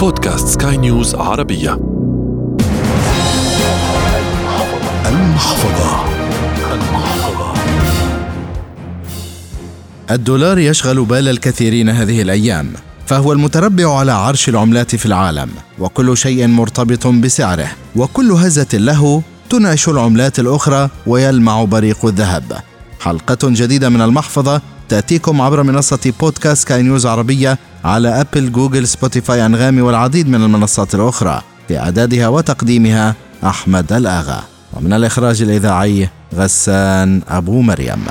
بودكاست سكاي نيوز عربية. المحفظة. الدولار يشغل بال الكثيرين هذه الأيام فهو المتربع على عرش العملات في العالم وكل شيء مرتبط بسعره وكل هزة له تنعش العملات الأخرى ويلمع بريق الذهب. حلقة جديدة من المحفظة تأتيكم عبر منصة بودكاست كاي نيوز عربية على أبل جوجل سبوتيفاي أنغامي والعديد من المنصات الأخرى في إعدادها وتقديمها أحمد الآغا. ومن الإخراج الإذاعي غسان أبو مريم.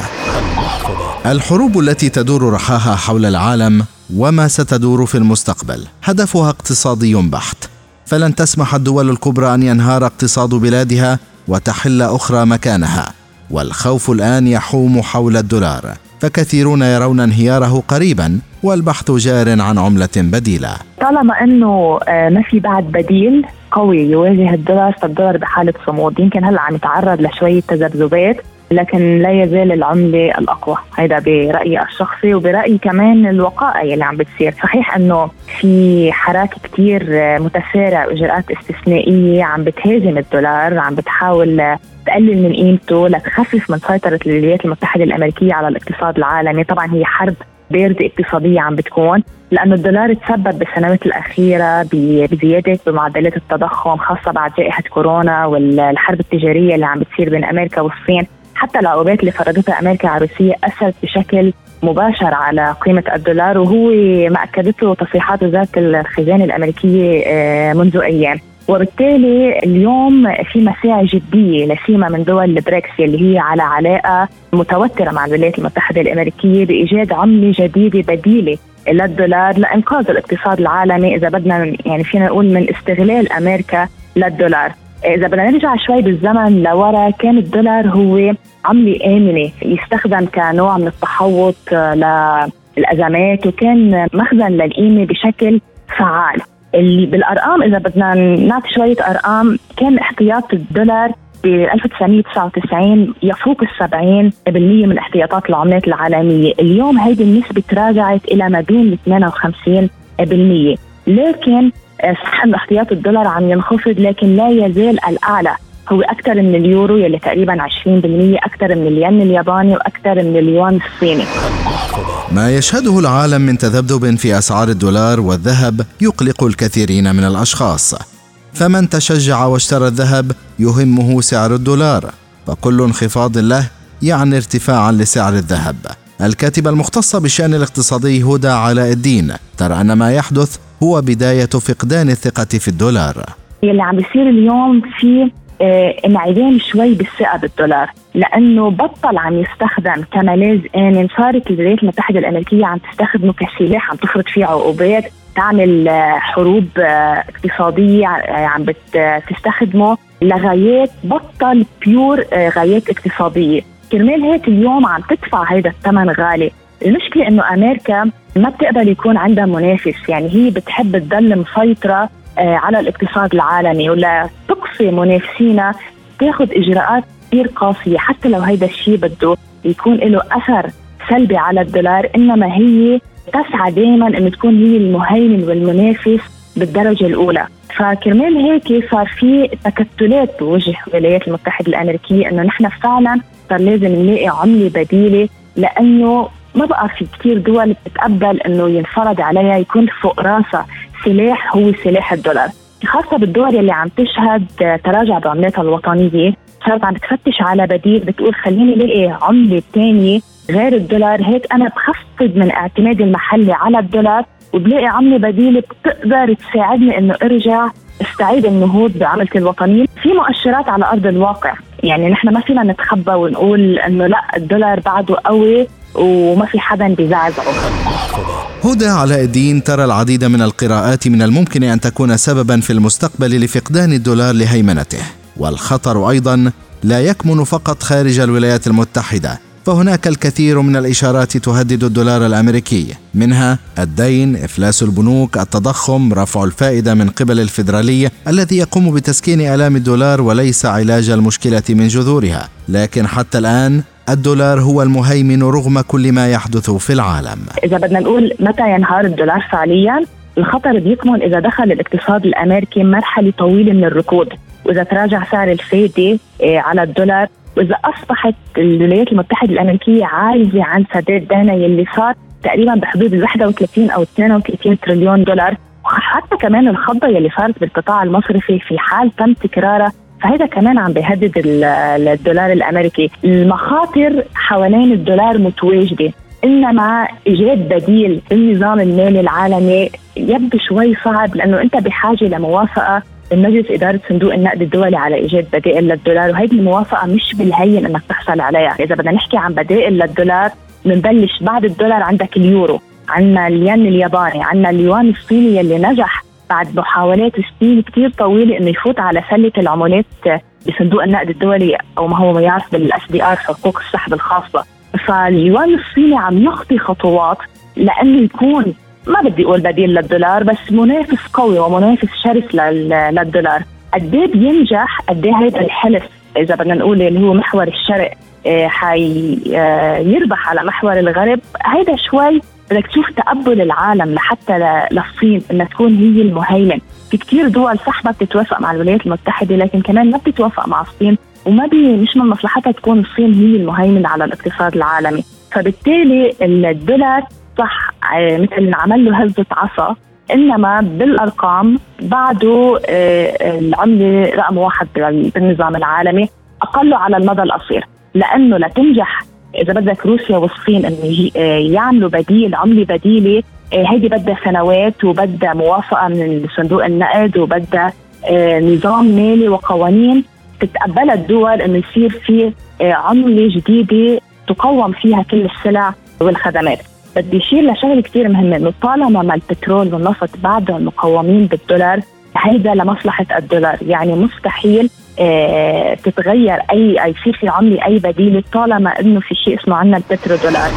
الحروب التي تدور رحاها حول العالم وما ستدور في المستقبل هدفها اقتصادي بحت. فلن تسمح الدول الكبرى أن ينهار اقتصاد بلادها وتحل أخرى مكانها والخوف الآن يحوم حول الدولار. فكثيرون يرون انهياره قريبا والبحث جار عن عملة بديلة. طالما إنه آه، ما في بعد بديل قوي يواجه الدولار فالدولار بحالة صمود. يمكن هلأ عم يتعرض لشوية تذبذبات. لكن لا يزال العملة الأقوى. هذا برأيي الشخصي وبرأيي كمان الوقائع اللي عم بتصير. صحيح أنه في حراك كتير متسارع وإجراءات استثنائية عم بتهاجم الدولار عم بتحاول تقلل من قيمته لتخفف من سيطرة الولايات المتحدة الأمريكية على الاقتصاد العالمي. طبعا هي حرب باردة اقتصادية عم بتكون لأنه الدولار تسبب بالسنوات الأخيرة بزيادة بمعدلات التضخم خاصة بعد جائحة كورونا والحرب التجارية اللي عم بتصير بين أمريكا والصين. حتى العقوبات اللي فرضتها أمريكا على روسيا أثرت بشكل مباشر على قيمة الدولار وهو ما اكدته تصريحات وزاره الخزانة الأمريكية آه، منذ أيام. وبالتالي اليوم في مساعي جدية لسيما من دول البريكس اللي هي على علاقة متوترة مع الولايات المتحدة الأمريكية بإيجاد عملة جديدة بديلة للدولار لإنقاذ الاقتصاد العالمي إذا بدنا يعني فينا نقول من استغلال أمريكا للدولار. إذا بدنا نرجع شوي بالزمن لورا كان الدولار هو عمله امنه يستخدم كنوع من التحوط للأزمات وكان مخزن للقيمة بشكل فعال. اللي بالأرقام إذا بدنا نعطي شوية أرقام كان احتياط الدولار ب 1999 يفوق ال 70% من احتياطات العملات العالمية، اليوم هذه النسبة تراجعت إلى ما بين 58% لكن صح انه احتياط الدولار عم ينخفض لكن لا يزال الأعلى. هو أكثر من اليورو يلي تقريبا 20% أكثر من الين الياباني وأكثر من اليوان الصيني. ما يشهده العالم من تذبذب في أسعار الدولار والذهب يقلق الكثيرين من الأشخاص. فمن تشجع واشترى الذهب يهمه سعر الدولار. فكل انخفاض له يعني ارتفاعا لسعر الذهب. الكاتبة المختصة بالشأن الاقتصادي هدى علاء الدين ترى أن ما يحدث هو بداية فقدان الثقة في الدولار. اللي عم بيصير اليوم في آه، انعدام شوي بالثقة بالدولار لأنه بطل عم يستخدم كملاذ آمن صارت الولايات المتحدة الأمريكية عم تستخدمه كسلاح عم تفرض فيه عقوبات تعمل آه، حروب آه، اقتصادية عم بتستخدمه لغايات بطل بيور غايات اقتصادية. كرمال هيك اليوم عم تدفع هذا الثمن غالي. المشكلة إنه أمريكا ما بتقبل يكون عندها منافس. يعني هي بتحب تضل مسيطرة آه، على الاقتصاد العالمي ولا تقصي منافسينا. تاخذ إجراءات كثير قاسية. حتى لو هيدا الشيء بده يكون له أثر سلبي على الدولار إنما هي تسعى دائما إنه تكون هي المهيمن والمنافس بالدرجة الأولى. فكرمال هيك صار في تكتلات بوجه الولايات المتحدة الأمريكية إنه نحن فعلا صار لازم نلاقي عملة بديلة لأنه ما بقى في كثير دول بتتقبل إنه ينفرض عليها يكون فوق راسها سلاح هو سلاح الدولار. خاصة بالدول اللي عم تشهد تراجع بعملاتها الوطنية صارت عم تفتش على بديل بتقول خليني الاقي عملة ثانية غير الدولار. هيك أنا بخفض من اعتمادي المحلي على الدولار وبلاقي عملة بديلة بتقدر تساعدني إنه أرجع استعيد النهوض بعملتي الوطنية. في مؤشرات على أرض الواقع يعني نحن ما فينا نتخبى ونقول إنه لا الدولار بعده قوي. وما في حدا بيزعزعه. هدى علاء الدين ترى العديد من القراءات من الممكن أن تكون سببا في المستقبل لفقدان الدولار لهيمنته. والخطر أيضا لا يكمن فقط خارج الولايات المتحدة فهناك الكثير من الإشارات تهدد الدولار الأمريكي. منها الدين إفلاس البنوك التضخم رفع الفائدة من قبل الفيدرالي الذي يقوم بتسكين آلام الدولار وليس علاج المشكلة من جذورها. لكن حتى الآن الدولار هو المهيمن رغم كل ما يحدث في العالم. إذا بدنا نقول متى ينهار الدولار فعليا الخطر بيكمن إذا دخل الاقتصاد الأمريكي مرحلة طويلة من الركود. وإذا تراجع سعر الفايدة آه، على الدولار وإذا أصبحت الولايات المتحدة الأمريكية عاجزه عن سداد دينها يلي صار تقريبا بحدود ال 31 أو 32 تريليون دولار. وحتى كمان الخضة يلي صارت بالقطاع المصرفي في حال تم تكرارها فهذا كمان عم بيهدد الدولار الأمريكي، المخاطر حوالين الدولار متواجدة، إنما إيجاد بديل بالنظام المالي العالمي يبدو شوي صعب لأنه أنت بحاجة لموافقة من مجلس إدارة صندوق النقد الدولي على إيجاد بدائل للدولار. وهيدي الموافقة مش بالهين إنك تحصل عليها. إذا بدنا نحكي عن بدائل للدولار بنبلش بعد الدولار عندك اليورو عندنا الين الياباني عندنا اليوان الصيني يلي نجح بعد محاولات سنين كثير طويلة إنه يفوت على سلة العملات بصندوق النقد الدولي أو ما هو ما يعرف بالإس دي آر حقوق السحب الخاصة. فاليوان الصيني عم يخطي خطوات لأنه يكون ما بدي أقول بديل للدولار بس منافس قوي ومنافس شرس للدولار. قد إيه بينجح؟ قد إيه هيدا الحلف؟ إذا بدنا نقول اللي هو محور الشرق حيربح على محور الغرب. هيدا شوي بدك تشوف تقبل العالم لحتى للصين إنها تكون هي المهيمن. في كثير دول صح ما بتتوافق مع الولايات المتحدة لكن كمان ما بتتوافق مع الصين وما بي مش من مصلحتها تكون الصين هي المهيمن على الاقتصاد العالمي. فبالتالي الدولار صح آه، مثل عمل له هزة عصا إنما بالأرقام بعده آه، العملة رقم واحد بالنظام العالمي اقله على المدى القصير. لأنه لتنجح إذا بدك روسيا والصين إنه آه، يعملوا بديل عملة بديلة هيدي بدها سنوات وبدها موافقة من صندوق النقد وبدها نظام مالي وقوانين تتقبلها الدول إنه يصير في عملة جديدة تقوم فيها كل السلع والخدمات. بدي اشير لشغله كثير مهمة إنه طالما ما البترول والنفط بعدهم مقومين بالدولار هيدا لمصلحة الدولار. يعني مستحيل آه تتغير اي يصير في عمله أي بديله طالما إنه في شيء اسمه عندنا البترو دولار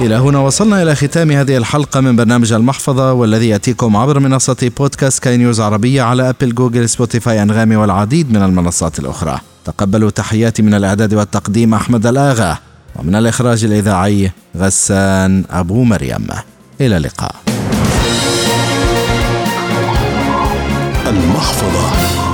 إلى هنا وصلنا إلى ختام هذه الحلقة من برنامج المحفظة والذي يأتيكم عبر منصة بودكاست سكاي نيوز عربية على أبل جوجل سبوتيفاي أنغامي والعديد من المنصات الأخرى. تقبلوا تحياتي من الإعداد والتقديم أحمد الآغا ومن الإخراج الإذاعي غسان أبو مريم. إلى اللقاء. المحفظة.